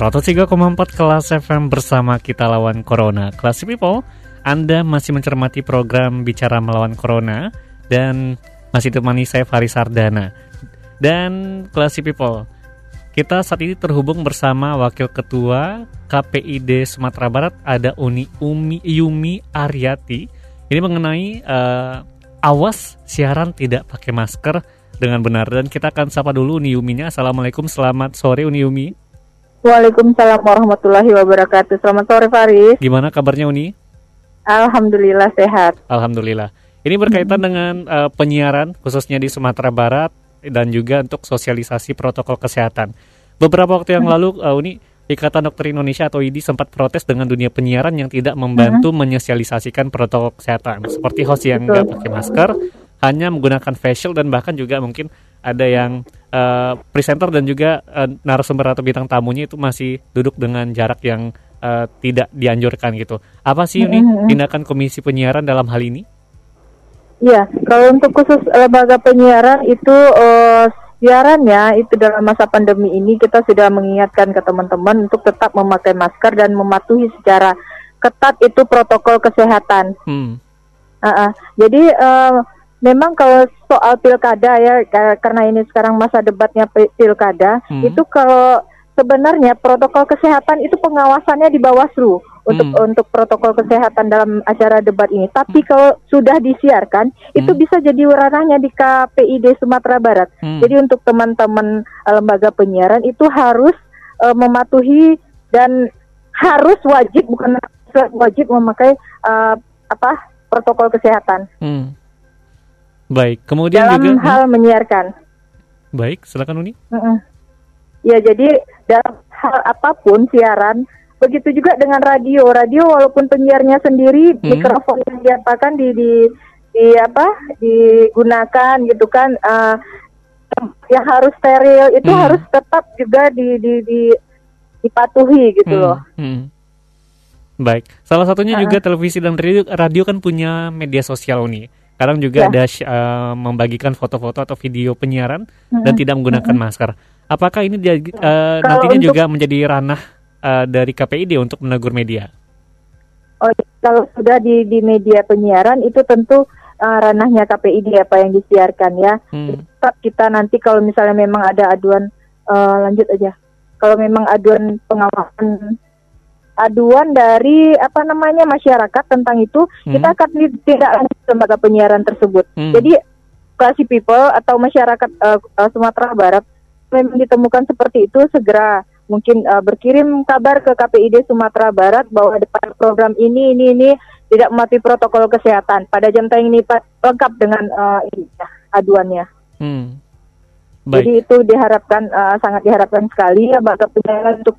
Empat kelas FM bersama kita lawan Corona. Classy People, Anda masih mencermati program Bicara Melawan Corona dan masih ditemani saya Faris Sardana. Dan Classy People, kita saat ini terhubung bersama Wakil Ketua KPID Sumatera Barat ada Uni Umi Yumi Aryati. Ini mengenai uh, awas siaran tidak pakai masker dengan benar dan kita akan sapa dulu Uni Yuminya. Assalamualaikum, selamat sore Uni Yumi. Waalaikumsalam warahmatullahi wabarakatuh. Selamat sore Faris. Gimana kabarnya Uni? Alhamdulillah sehat. Alhamdulillah. Ini berkaitan hmm. dengan uh, penyiaran khususnya di Sumatera Barat dan juga untuk sosialisasi protokol kesehatan. Beberapa waktu yang hmm. lalu uh, Uni Ikatan Dokter Indonesia atau IDI sempat protes dengan dunia penyiaran yang tidak membantu hmm. menyosialisasikan protokol kesehatan seperti host yang nggak pakai masker, hanya menggunakan facial dan bahkan juga mungkin ada yang uh, presenter dan juga uh, narasumber atau bintang tamunya itu masih duduk dengan jarak yang uh, tidak dianjurkan gitu. Apa sih ini mm-hmm. tindakan Komisi Penyiaran dalam hal ini? Ya, kalau untuk khusus lembaga penyiaran itu uh, siarannya itu dalam masa pandemi ini kita sudah mengingatkan ke teman-teman untuk tetap memakai masker dan mematuhi secara ketat itu protokol kesehatan. Hmm. Uh -uh. Jadi uh, memang kalau soal pilkada ya karena ini sekarang masa debatnya pilkada hmm. itu kalau sebenarnya protokol kesehatan itu pengawasannya di Bawaslu untuk hmm. untuk protokol kesehatan dalam acara debat ini. Tapi hmm. kalau sudah disiarkan hmm. itu bisa jadi ranahnya di KPID Sumatera Barat. Hmm. Jadi untuk teman-teman uh, lembaga penyiaran itu harus uh, mematuhi dan harus wajib bukan wajib memakai uh, apa protokol kesehatan. Hmm. Baik, kemudian dalam juga hal hmm? menyiarkan. Baik, silakan Uni. Mm -mm. Ya, jadi dalam hal apa pun siaran, begitu juga dengan radio. Radio walaupun penyiarnya sendiri hmm. mikrofon yang diapakan di di di apa digunakan gitu kan uh, yang harus steril itu hmm. harus tetap juga di di, di dipatuhi gitu hmm. loh. Hmm. Baik, salah satunya uh -uh. juga televisi dan radio, radio kan punya media sosial nih. Sekarang juga ya. ada uh, membagikan foto-foto atau video penyiaran hmm. dan tidak menggunakan hmm. masker. Apakah ini dia, uh, nantinya untuk, juga menjadi ranah uh, dari KPID untuk menegur media? Oh, kalau sudah di di media penyiaran itu tentu uh, ranahnya KPID apa yang disiarkan ya. Hmm. Tetap kita nanti kalau misalnya memang ada aduan uh, lanjut aja. Kalau memang aduan pengawasan aduan dari apa namanya masyarakat tentang itu, hmm. kita akan tidak lanjut lembaga penyiaran tersebut. Hmm. Jadi classy people atau masyarakat uh, Sumatera Barat memang ditemukan seperti itu segera mungkin uh, berkirim kabar ke KPID Sumatera Barat bahwa depan program ini ini ini tidak mematuhi protokol kesehatan. Pada jam tayang ini lengkap dengan uh, ini, ya, aduannya. Hmm. Baik. Jadi itu diharapkan uh, sangat diharapkan sekali lembaga penyiaran untuk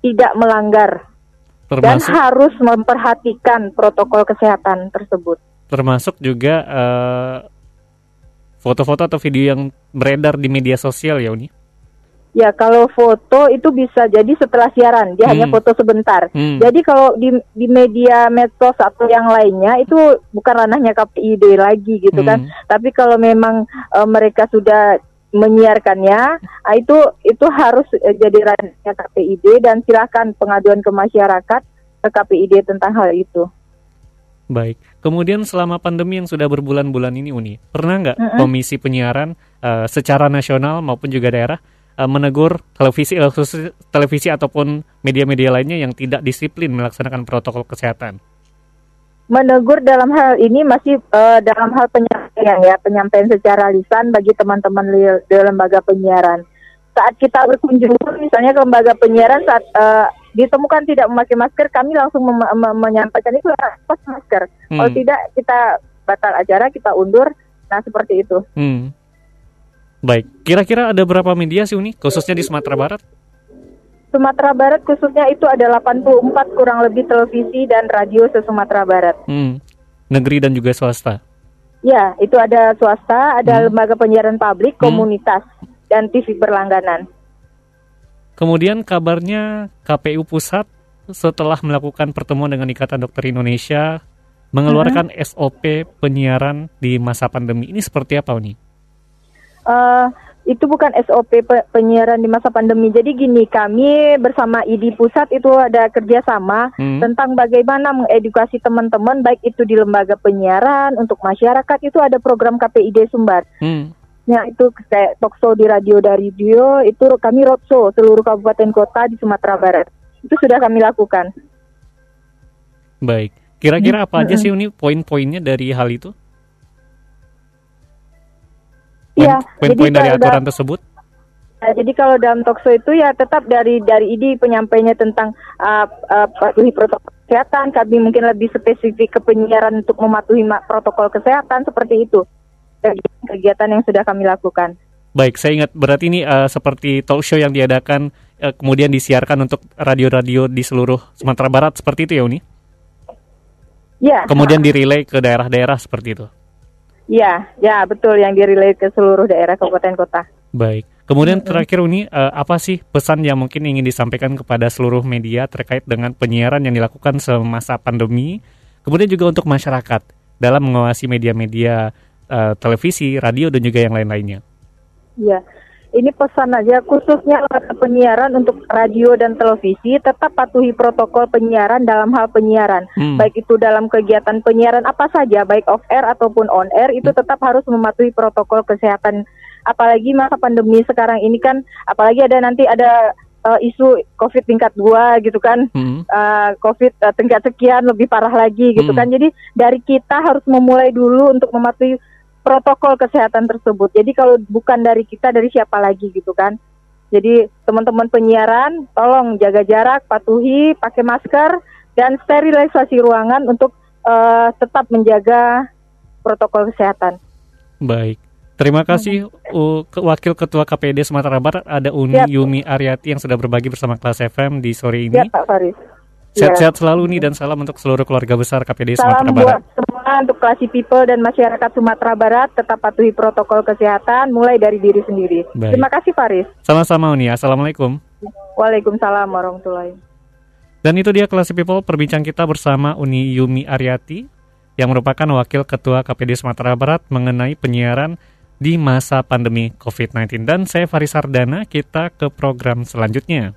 tidak melanggar Termasuk, dan harus memperhatikan protokol kesehatan tersebut. Termasuk juga foto-foto uh, atau video yang beredar di media sosial ya Uni? Ya kalau foto itu bisa jadi setelah siaran, dia hmm. hanya foto sebentar. Hmm. Jadi kalau di di media medsos atau yang lainnya itu bukan ranahnya KPID lagi gitu kan. hmm. kan. Tapi kalau memang uh, mereka sudah menyiarkannya ah, itu itu harus eh, jadi ranahnya KPID dan silakan pengaduan ke masyarakat ke KPID tentang hal itu. Baik. Kemudian selama pandemi yang sudah berbulan-bulan ini Uni, pernah nggak mm -hmm. Komisi Penyiaran uh, secara nasional maupun juga daerah uh, menegur televisi uh, televisi ataupun media-media lainnya yang tidak disiplin melaksanakan protokol kesehatan? menegur dalam hal ini masih uh, dalam hal penyampaian ya penyampaian secara lisan bagi teman-teman di lembaga penyiaran saat kita berkunjung misalnya ke lembaga penyiaran saat uh, ditemukan tidak memakai masker kami langsung mem mem menyampaikan itu pas masker hmm. kalau tidak kita batal acara kita undur nah seperti itu hmm. baik kira-kira ada berapa media sih Uni khususnya di Sumatera Barat Sumatera Barat khususnya itu ada 84 kurang lebih televisi dan radio se Sumatera Barat. Hmm. Negeri dan juga swasta. Ya, itu ada swasta, ada hmm. lembaga penyiaran publik, hmm. komunitas, dan TV berlangganan. Kemudian kabarnya KPU Pusat setelah melakukan pertemuan dengan Ikatan Dokter Indonesia mengeluarkan hmm. SOP penyiaran di masa pandemi. Ini seperti apa, nih? Uh, itu bukan SOP penyiaran di masa pandemi. Jadi gini, kami bersama ID Pusat itu ada kerjasama hmm. tentang bagaimana mengedukasi teman-teman, baik itu di lembaga penyiaran untuk masyarakat itu ada program KPID Sumbar. Hmm. Ya itu kayak talkshow di radio dari radio itu kami roadshow seluruh kabupaten kota di Sumatera Barat. Itu sudah kami lakukan. Baik. Kira-kira apa aja sih ini poin-poinnya dari hal itu? Iya. Poin-poin dari aturan tersebut? Nah, jadi kalau dalam talkshow itu ya tetap dari dari ID penyampainya tentang uh, uh, patuhi protokol kesehatan, kami mungkin lebih spesifik ke penyiaran untuk mematuhi protokol kesehatan seperti itu. Kegiatan yang sudah kami lakukan. Baik, saya ingat berarti ini uh, seperti talk show yang diadakan uh, kemudian disiarkan untuk radio-radio di seluruh Sumatera Barat seperti itu ya Uni? Ya. Kemudian dirilai ke daerah-daerah seperti itu. Iya, ya betul yang dirilai ke seluruh daerah kabupaten kota. Baik. Kemudian terakhir ini uh, apa sih pesan yang mungkin ingin disampaikan kepada seluruh media terkait dengan penyiaran yang dilakukan semasa pandemi, kemudian juga untuk masyarakat dalam mengawasi media-media uh, televisi, radio dan juga yang lain-lainnya. Iya ini pesan aja khususnya penyiaran untuk radio dan televisi tetap patuhi protokol penyiaran dalam hal penyiaran hmm. baik itu dalam kegiatan penyiaran apa saja baik off air ataupun on air itu hmm. tetap harus mematuhi protokol kesehatan apalagi masa pandemi sekarang ini kan apalagi ada nanti ada uh, isu COVID tingkat dua gitu kan, hmm. uh, COVID uh, tingkat sekian lebih parah lagi gitu hmm. kan. Jadi dari kita harus memulai dulu untuk mematuhi protokol kesehatan tersebut. Jadi kalau bukan dari kita, dari siapa lagi gitu kan? Jadi teman-teman penyiaran, tolong jaga jarak, patuhi, pakai masker, dan sterilisasi ruangan untuk uh, tetap menjaga protokol kesehatan. Baik. Terima kasih uh, Wakil Ketua KPD Sumatera Barat ada Uni ya. Yumi Aryati yang sudah berbagi bersama kelas FM di sore ini. Ya, Pak Faris. Sehat-sehat ya. selalu nih dan salam untuk seluruh keluarga besar KPD salam Sumatera Barat. Salam buat semua untuk klasi people dan masyarakat Sumatera Barat tetap patuhi protokol kesehatan mulai dari diri sendiri. Baik. Terima kasih Faris. Sama-sama Uni. Assalamualaikum. Waalaikumsalam warahmatullahi. Dan itu dia klasi people perbincang kita bersama Uni Yumi Aryati yang merupakan wakil ketua KPD Sumatera Barat mengenai penyiaran di masa pandemi COVID-19. Dan saya Faris Sardana, kita ke program selanjutnya.